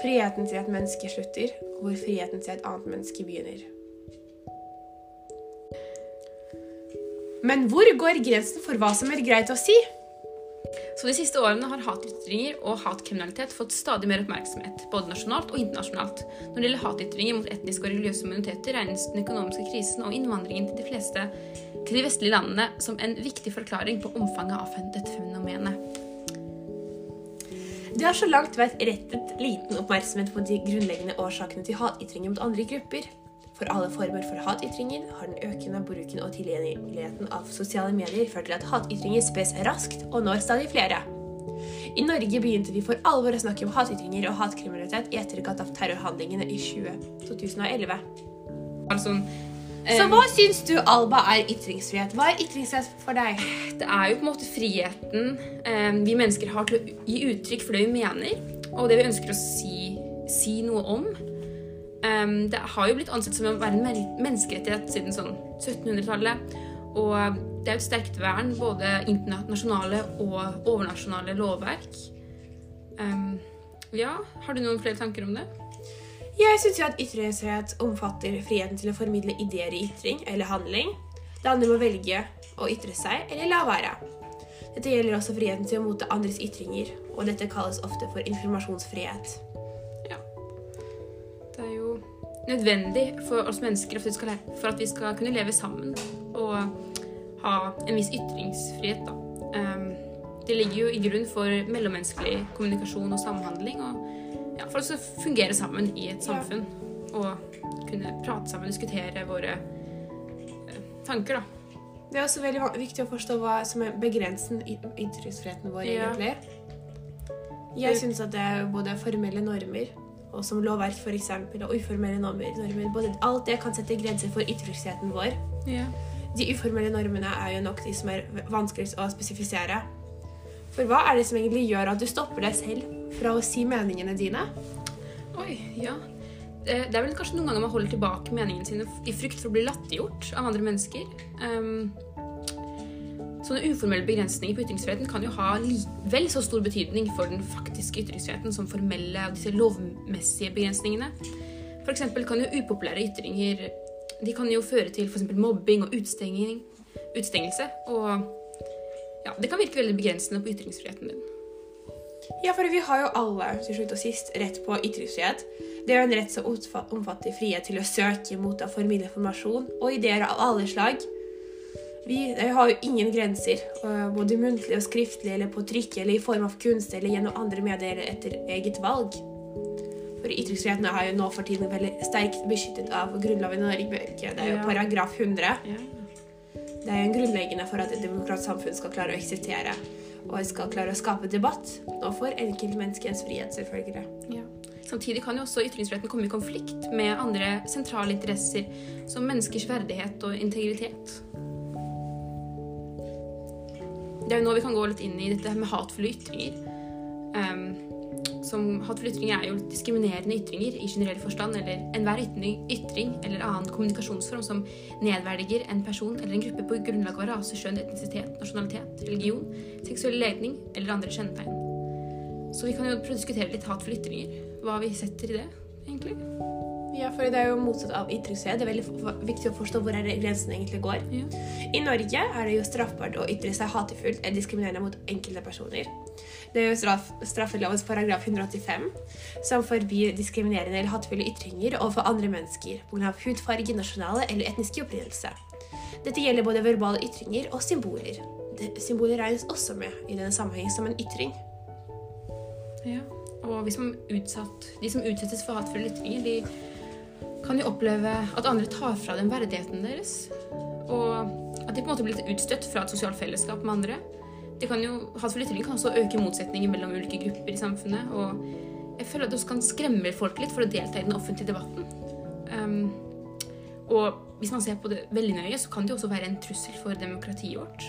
Friheten til et menneske slutter, og hvor friheten til et annet menneske begynner. Men hvor går grensen for hva som er greit å si? Så De siste årene har hatytringer og hatkriminalitet fått stadig mer oppmerksomhet, både nasjonalt og internasjonalt. Når det gjelder hatytringer mot etniske og religiøse minoriteter, regnes den økonomiske krisen og innvandringen til de fleste til de vestlige landene som en viktig forklaring på omfanget av dette fenomenet. Det har så langt vært rettet liten oppmerksomhet på de grunnleggende årsakene til hatytringer mot andre grupper. For alle former for hatytringer har den økende bruken og tilgjengeligheten av sosiale medier ført til at hatytringer spes raskt og når stadig flere. I Norge begynte vi for alvor å snakke om hatytringer og hatkriminalitet i etterkant av terrorhandlingene i 2011. Altså, Så hva syns du, Alba, er ytringsfrihet? Hva er ytringsfrihet for deg? Det er jo på en måte friheten vi mennesker har til å gi uttrykk for det vi mener, og det vi ønsker å si, si noe om. Det har jo blitt ansett som å være en menneskerettighet siden sånn 1700-tallet. Og det er jo et sterkt vern, både internasjonale og overnasjonale lovverk. Ja, har du noen flere tanker om det? Jeg syns at ytringsfrihet omfatter friheten til å formidle ideer i ytring eller handling. Det andre må velge å ytre seg eller la være. Dette gjelder også friheten til å motta andres ytringer, og dette kalles ofte for informasjonsfrihet Ja. Det er jo nødvendig for oss mennesker for at, vi skal kunne leve sammen og ha en viss ytringsfrihet. Da. Um, det ligger jo i grunn for mellommenneskelig kommunikasjon og samhandling. Og ja, for å fungere sammen i et samfunn. Og kunne prate sammen diskutere våre uh, tanker, da. Det er også veldig viktig å forstå hva som er begrensen i ytringsfriheten vår, ja. egentlig. Jeg syns at det er både formelle normer og som lovverk f.eks. og uformelle normer. Både alt det kan sette grenser for ytringsfriheten vår. Ja. De uformelle normene er jo nok de som er vanskeligst å spesifisere. For hva er det som egentlig gjør at du stopper deg selv fra å si meningene dine? Oi, ja. Det er vel kanskje noen ganger man holder tilbake meningene sine i frykt for å bli latterliggjort av andre mennesker. Um, Sånne uformelle begrensninger på ytringsfriheten kan jo ha vel så stor betydning for den faktiske ytringsfriheten som formelle og disse lovmessige begrensningene. F.eks. kan jo upopulære ytringer de kan jo føre til for mobbing og utstengelse. Og ja, det kan virke veldig begrensende på ytringsfriheten din. Ja, for vi har jo alle til slutt og sist rett på ytringsfrihet. Det er jo en rett som omfatter frihet til å søke, motta, formidle informasjon og ideer av alle slag vi har jo ingen grenser, eh, både muntlig og skriftlig, eller på trykk, eller i form av kunst, eller gjennom andre medier etter eget valg. For Ytringsfriheten er jo nå for tiden veldig sterkt beskyttet av Grunnloven i Norge. Det er jo paragraf 100. Det er jo en grunnleggende for at et demokratisk samfunn skal klare å eksistere. Og skal klare å skape debatt. Og for enkeltmenneskets frihet, selvfølgelig. Ja. Samtidig kan jo også ytringsfriheten komme i konflikt med andre sentrale interesser, som menneskers verdighet og integritet. Det er jo nå vi kan gå litt inn i dette med hatefulle ytringer. Um, som Hatefulle er jo diskriminerende ytringer i generell forstand, eller enhver ytring, ytring eller annen kommunikasjonsform som nedverdiger en person eller en gruppe på grunnlag av rase, skjønn, etnisitet, nasjonalitet, religion, seksuell legning eller andre kjennetegn. Så vi kan jo diskutere litt hatefulle ytringer. Hva vi setter i det, egentlig. Ja, for det er jo motsatt av ytringsfrihet. Det er veldig viktig å forstå hvor grensen egentlig går. Ja. I Norge er det jo straffbart å ytre seg hatefullt eller diskriminerende mot enkelte personer. Det er jo straff, straffelovens paragraf 185 som forbyr diskriminerende eller hatefulle ytringer overfor andre mennesker pga. hudfarge, nasjonale eller etniske opprinnelse. Dette gjelder både verbale ytringer og symboler. Symboler regnes også med i denne sammenheng som en ytring. Ja, og utsatt, de som utsettes for hatefulle ytringer, de kan jo oppleve at andre tar fra dem verdigheten deres. Og at de på en måte blir litt utstøtt fra et sosialt fellesskap med andre. Det kan jo, Hatefull ytring kan også øke motsetninger mellom ulike grupper i samfunnet. Og jeg føler at det også kan skremme folk litt for å delta i den offentlige debatten. Um, og hvis man ser på det veldig nøye, så kan det jo også være en trussel for demokratiet vårt.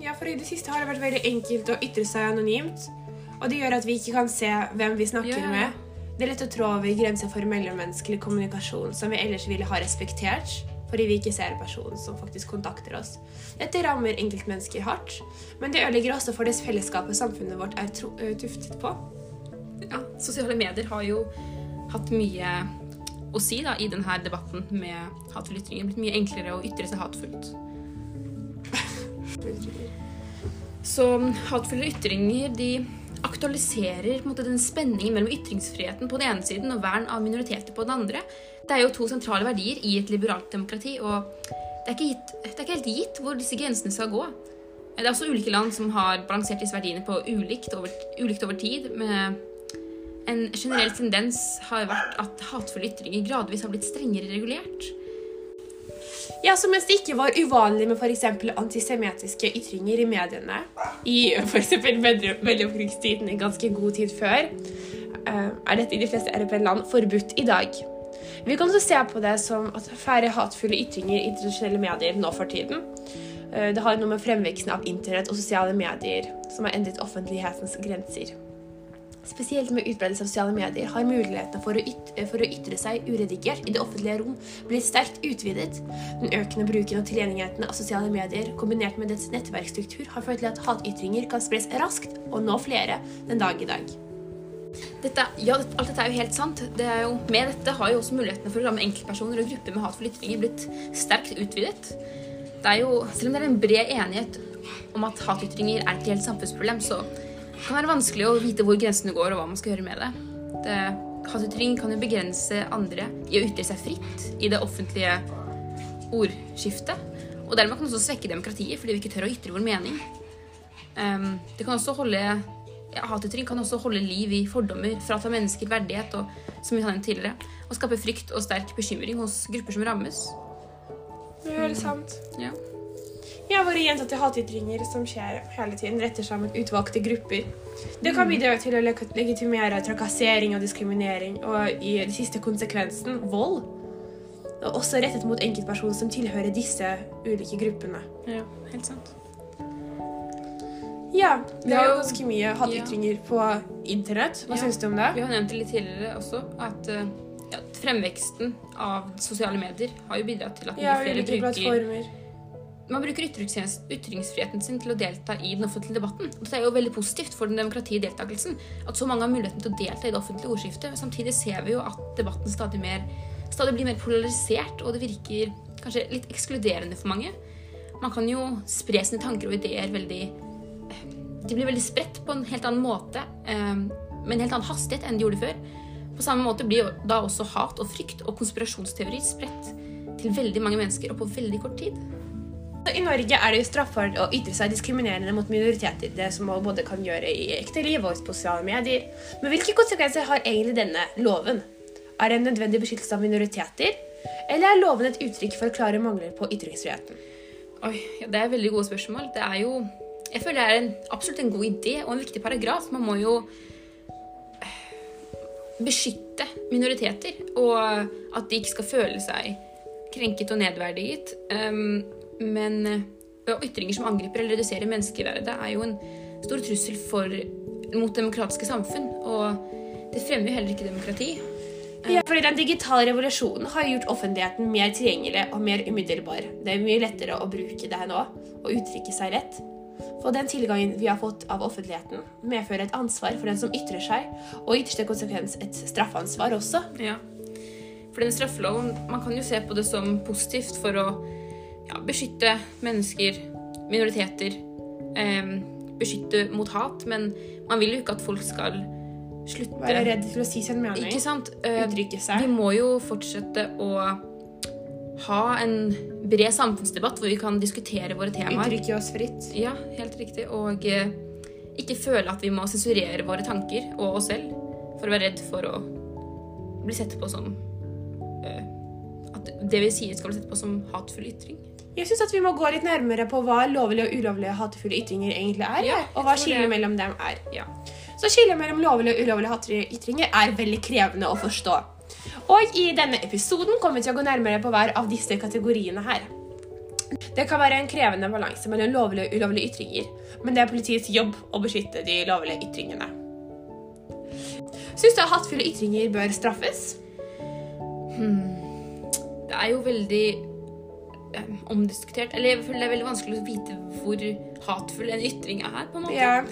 Ja, for i det siste har det vært veldig enkelt å ytre seg anonymt. Og det gjør at vi ikke kan se hvem vi snakker ja. med. Det er lett å trå over grenser for mellommenneskelig kommunikasjon som vi ellers ville ha respektert, fordi vi ikke ser personen som faktisk kontakter oss. Dette rammer enkeltmennesker hardt, men det ødelegger også for det fellesskapet samfunnet vårt er tuftet på. ja, sosiale medier har jo hatt mye å si da, i denne debatten med hatefulle ytringer. Blitt mye enklere å ytre seg hatefullt. Så hatefulle ytringer de aktualiserer måte, den spenningen mellom ytringsfriheten på den ene siden og vern av minoriteter på den andre. Det er jo to sentrale verdier i et liberalt demokrati, og det er ikke, gitt, det er ikke helt gitt hvor disse grensene skal gå. Det er også ulike land som har balansert disse verdiene på ulikt over, ulikt over tid. med en generell tendens har vært at hatefulle ytringer gradvis har blitt strengere regulert. Ja, så mens det ikke var uvanlig med f.eks. antisemittiske ytringer i mediene i f.eks. mellomkrigstiden en ganske god tid før, eh, er dette i de fleste europeiske forbudt i dag. Vi kan også se på det som at færre hatefulle ytringer i tradisjonelle medier nå for tiden. Eh, det har noe med fremveksten av internett og sosiale medier som har endret offentlighetens grenser. Spesielt med utbredelse av sosiale medier har mulighetene for å, ytre, for å ytre seg uredigert i det offentlige rom blitt sterkt utvidet. Den økende bruken og tilgjengeligheten av sosiale medier kombinert med dets nettverksstruktur har ført til at hatytringer kan spres raskt og nå flere den dag i dag. Dette, ja, alt dette er jo helt sant. Det jo, med dette har jo også mulighetene for å ramme enkeltpersoner og grupper med hatefulle ytringer blitt sterkt utvidet. Det er jo, selv om det er en bred enighet om at hatytringer er et reelt samfunnsproblem, så det kan være vanskelig å vite hvor grensene går, og hva man skal gjøre med det. det Hatytring kan jo begrense andre i å ytre seg fritt i det offentlige ordskiftet. Og dermed kan det også svekke demokratiet, fordi vi ikke tør å ytre vår mening. Um, det kan også holde ja, Hatytring kan også holde liv i fordommer, frata mennesker verdighet og som vi sa tidligere, og skape frykt og sterk bekymring hos grupper som rammes. Det er sant. Ja. Ja, våre gjentatte hatytringer som skjer hele tiden, retter seg mot utvalgte grupper. Det kan bidra til å legitimere trakassering og diskriminering, og i den siste konsekvensen vold. Og også rettet mot enkeltpersoner som tilhører disse ulike gruppene. Ja, helt sant. Ja, vi har jo ganske mye hatytringer ja. på internett. Hva ja. syns du om det? Vi har nevnt det litt tidligere også, at eh, ja, fremveksten av sosiale medier har jo bidratt til at ja, flere bruker man bruker ytringsfriheten sin til å delta i den offentlige debatten. Og Dette er jo veldig positivt for den demokratiske deltakelsen. At så mange har muligheten til å delta i det offentlige ordskiftet. Samtidig ser vi jo at debatten stadig, mer, stadig blir mer polarisert, og det virker kanskje litt ekskluderende for mange. Man kan jo spre sine tanker og ideer veldig De blir veldig spredt på en helt annen måte, eh, med en helt annen hastighet enn de gjorde før. På samme måte blir da også hat og frykt og konspirasjonsteorier spredt til veldig mange mennesker og på veldig kort tid. I Norge er det jo straffbart å ytre seg diskriminerende mot minoriteter. Det som man både kan gjøre i ekte liv og i sosiale medier. Men hvilke konsekvenser har egentlig denne loven? Er det en nødvendig beskyttelse av minoriteter? Eller er loven et uttrykk for klare mangler på ytringsfriheten? Oi, Det er veldig gode spørsmål. Det er jo Jeg føler det er en, absolutt en god idé og en viktig paragraf. Man må jo eh, beskytte minoriteter, og at de ikke skal føle seg krenket og nedverdiget. Um, men eh, ytringer som angriper eller reduserer menneskeverdet, er jo en stor trussel for, mot demokratiske samfunn. Og det fremmer jo heller ikke demokrati. Ja, fordi Den digitale revolusjonen har gjort offentligheten mer tilgjengelig og mer umiddelbar. Det er mye lettere å bruke det her nå og uttrykke seg rett. For den tilgangen vi har fått av offentligheten, medfører et ansvar for den som ytrer seg, og i ytterste konsekvens et straffansvar også. Ja. For den straffeloven, man kan jo se på det som positivt for å ja, beskytte mennesker, minoriteter, eh, beskytte mot hat. Men man vil jo ikke at folk skal slutte Være redd for å si sin mening. Ikke sant? Eh, Uttrykke seg. Vi må jo fortsette å ha en bred samfunnsdebatt hvor vi kan diskutere våre temaer. Uttrykke oss fritt. Ja, helt riktig. Og eh, ikke føle at vi må sensurere våre tanker og oss selv for å være redd for å bli sett på som uh, At det vi sier, skal bli sett på som hatefull ytring. Jeg syns vi må gå litt nærmere på hva lovlige og ulovlige hatefulle ytringer egentlig er. Ja, og hva skillet mellom dem er. Ja. Så skillet mellom lovlige og ulovlige hatefulle ytringer er veldig krevende å forstå. Og i denne episoden kommer vi til å gå nærmere på hver av disse kategoriene her. Det kan være en krevende balanse mellom lovlige og ulovlige ytringer, men det er politiets jobb å beskytte de lovlige ytringene. Syns du at hatefulle ytringer bør straffes? Hmm. Det er jo veldig um, omdiskutert Eller jeg føler det er veldig vanskelig å vite hvor hatefull en ytring er. på en måte. Ja.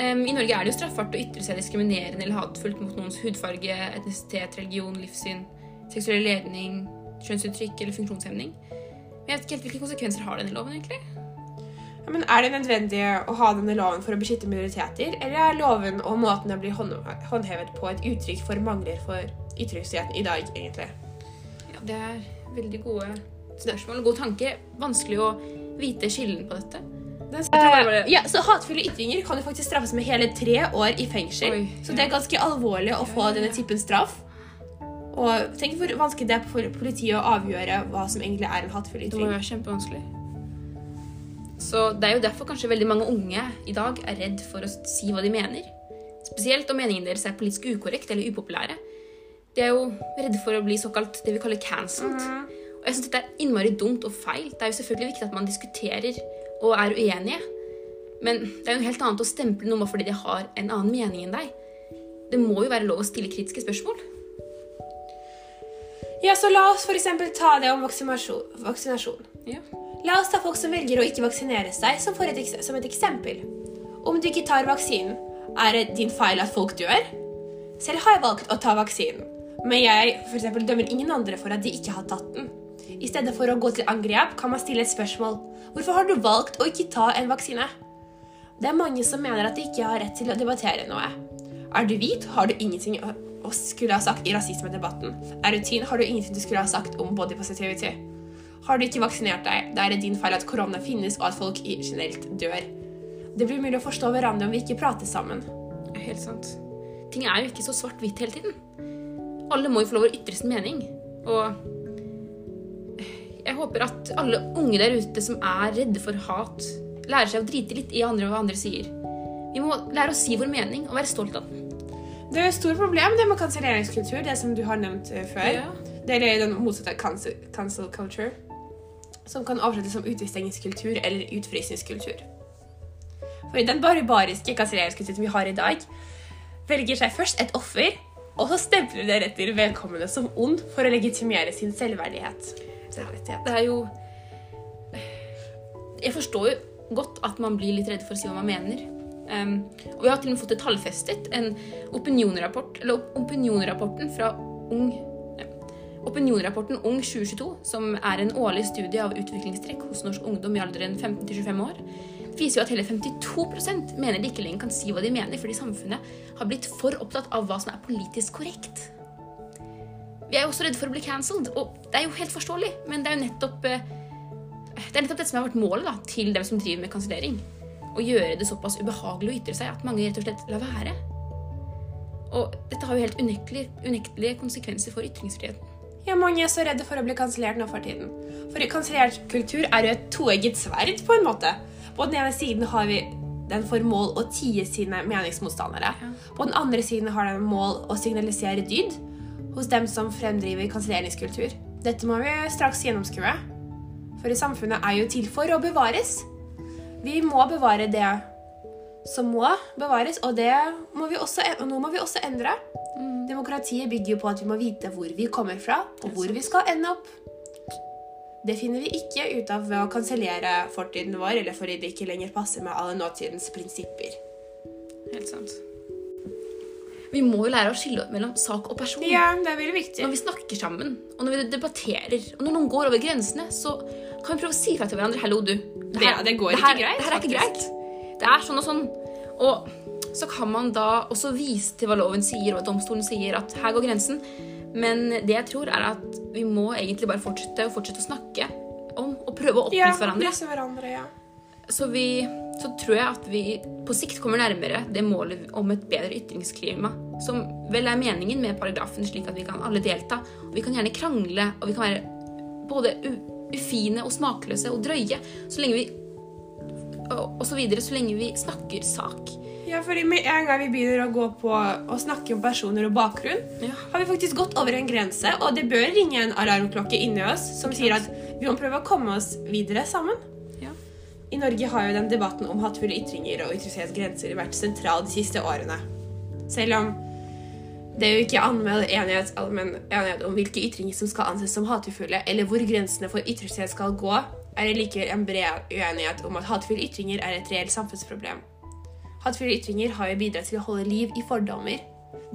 Um, I Norge er det jo straffbart å ytre seg diskriminerende eller hatefullt mot noens hudfarge, etnisitet, religion, livssyn, seksuell ledning, kjønnsuttrykk eller funksjonshemning. Men jeg vet ikke helt hvilke konsekvenser har denne loven, egentlig. Ja, men Er det nødvendig å ha denne loven for å beskytte minoriteter, eller er loven og måten den blir håndhevet på, et uttrykk for mangler for ytringsfriheten i dag, egentlig? Ja, det er veldig gode spørsmål god tanke. Vanskelig å vite skillen på dette. Det tror ja, så Hatefulle ytringer kan jo faktisk straffes med hele tre år i fengsel. Oi, så det er ganske alvorlig å få denne typen straff. Og tenk hvor vanskelig det er for politiet å avgjøre hva som egentlig er en hatefull Det må være kjempevanskelig. Så det er jo derfor kanskje veldig mange unge i dag er redd for å si hva de mener. Spesielt om meningene deres er politisk ukorrekt eller upopulære. De er jo redde for å bli såkalt det vi kaller cancelled. Og jeg synes dette er innmari dumt og feil. Det er jo selvfølgelig viktig at man diskuterer og er uenige. Men det er jo helt annet å stemple noen bare fordi de har en annen mening enn deg. Det må jo være lov å stille kritiske spørsmål. Ja, så La oss eksempel ta det om vaksinasjon. Ja. La oss ta folk som velger å ikke vaksinere seg, som, et, som et eksempel. Om du ikke tar vaksinen, er det din feil at folk dør? Selv har jeg valgt å ta vaksinen, men jeg for eksempel, dømmer ingen andre for at de ikke har tatt den. I stedet for å gå til angrep kan man stille et spørsmål. Hvorfor har du valgt å ikke ta en vaksine? Det er mange som mener at de ikke har rett til å debattere noe. Er du hvit, har du ingenting å skulle ha sagt i rasismedebatten. Er du tynn, har du ingenting du skulle ha sagt om body positivity. Har du ikke vaksinert deg, da er det din feil at korona finnes og at folk generelt dør. Det blir mulig å forstå hverandre om vi ikke prater sammen. Helt sant. Ting er jo ikke så svart-hvitt hele tiden. Alle må jo få lov å ytre sin mening. Og jeg håper at alle unge der ute som er redde for hat, lærer seg å drite litt i andre hva andre sier. Vi må lære å si vår mening og være stolt av den. Det er et stort problem det med kanselleringskultur, det som du har nevnt eh, før. Ja. Det er den motsatte cancel, cancel culture, som kan avsluttes som utestengingskultur eller utfrysningskultur. For i den barbariske kanselleringskulturen vi har i dag, velger seg først et offer, og så stempler det til vedkommende som ond for å legitimere sin selvverdighet. Selvrettighet. Det er jo Jeg forstår jo godt at man blir litt redd for å si hva man mener. Um, og vi har til og med fått det tallfestet. En opinionrapport, eller opinionrapporten fra Ung nei, Opinionrapporten Ung 2022, som er en årlig studie av utviklingstrekk hos norsk ungdom i alderen 15-25 år, viser jo at hele 52% mener de ikke lenger kan si hva de mener, fordi samfunnet har blitt for opptatt av hva som er politisk korrekt. Vi er jo også redde for å bli cancelled, og det er jo helt forståelig, men det er jo nettopp eh, det er nettopp dette som har vært målet da, til dem som driver med kansellering. Å gjøre det såpass ubehagelig å ytre seg at mange rett og slett lar være. Og dette har jo helt unektelige, unektelige konsekvenser for ytringsfriheten. Ja, mange er så redde for å bli kansellert nå for tiden. For kansellert kultur er jo et toegget sverd, på en måte. På den ene siden har vi den for mål å tie sine meningsmotstandere. Ja. På den andre siden har den mål å signalisere dyd hos dem som fremdriver kanselleringskultur. Dette må vi straks gjennomskue. For samfunnet er jo til for å bevares. Vi må bevare det som må bevares, og det må vi også, og nå må vi også endre. Demokratiet bygger jo på at vi må vite hvor vi kommer fra, og hvor vi skal ende opp. Det finner vi ikke ut av ved å kansellere fortiden vår, eller fordi det ikke lenger passer med alle nåtidens prinsipper. Helt sant. Vi må jo lære å skille mellom sak og person. Ja, det er veldig viktig. Når vi snakker sammen, og når vi debatterer, og når noen går over grensene, så kan vi prøve å si fra til hverandre 'Hallo, du'. Det- det går det her, ikke greit, Det her er ikke greit. Det er sånn og sånn. Og så kan man da også vise til hva loven sier, og hva domstolen sier, at her går grensen. Men det jeg tror, er at vi må egentlig bare fortsette fortsette å snakke om og prøve å Ja, hverandre. opplyse hverandre, ja. Så, vi, så tror jeg at vi på sikt kommer nærmere det målet om et bedre ytringsklima. Som vel er meningen med paragrafen, slik at vi kan alle delta. Og vi kan gjerne krangle, og vi kan være både ufine og smakløse og drøye. Så lenge vi og, og så videre, så lenge vi snakker sak. Ja, fordi med en gang vi begynner å gå på å snakke om personer og bakgrunn, Ja. har vi faktisk gått over en grense, og det bør ringe en alarmklokke inni oss som sier at vi må prøve å komme oss videre sammen. I Norge har jo den debatten om hatefulle ytringer og ytringsfrihetsgrenser vært sentral de siste årene. Selv om det er jo ikke anmeldt enighet, enighet om hvilke ytringer som skal anses som hatefulle, eller hvor grensene for ytringsfrihet skal gå, er det likevel en bred uenighet om at hatefulle ytringer er et reelt samfunnsproblem. Hatefulle ytringer har jo bidratt til å holde liv i fordommer.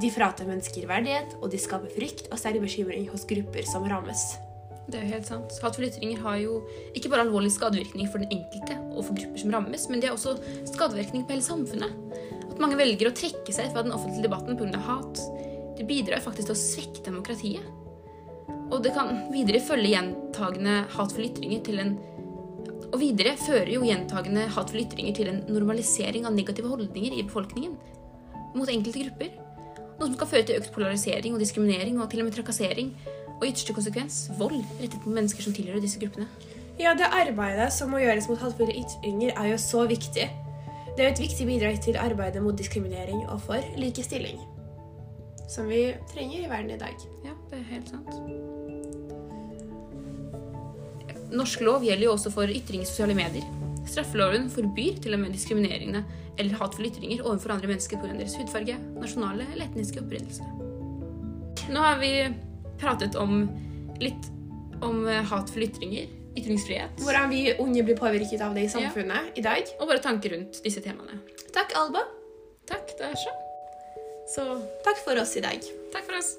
De fratar mennesker verdighet, og de skaper frykt og sterk bekymring hos grupper som rammes. Det er jo helt sant. Hatefulle ytringer har jo ikke bare alvorlig skadevirkning for den enkelte og for grupper som rammes, men det er også skadevirkning på hele samfunnet. At mange velger å trekke seg fra den offentlige debatten pga. hat, det bidrar faktisk til å svekke demokratiet. Og det kan videre følge gjentagende hatefulle ytringer til en Og videre fører jo gjentagende hatefulle ytringer til en normalisering av negative holdninger i befolkningen mot enkelte grupper. Noe som kan føre til økt polarisering og diskriminering og til og med trakassering. Og i ytterste konsekvens vold rettet mot mennesker som tilhører disse gruppene. Ja, det arbeidet som må gjøres mot hatefulle ytringer, er jo så viktig. Det er jo et viktig bidrag til arbeidet mot diskriminering og for likestilling. Som vi trenger i verden i dag. Ja, det er helt sant. Norsk lov gjelder jo også for ytring i sosiale medier. Straffeloven forbyr til og med diskriminerende eller hatefulle ytringer overfor andre mennesker pga. deres hudfarge, nasjonale eller etniske opprinnelse. Nå har vi pratet om litt om eh, hatefulle ytringer, ytringsfrihet, Hvordan vi unge blir påvirket av det i samfunnet i dag. og våre tanker rundt disse temaene. Takk, Alba. Takk, så. Så Takk for oss i dag. takk for oss.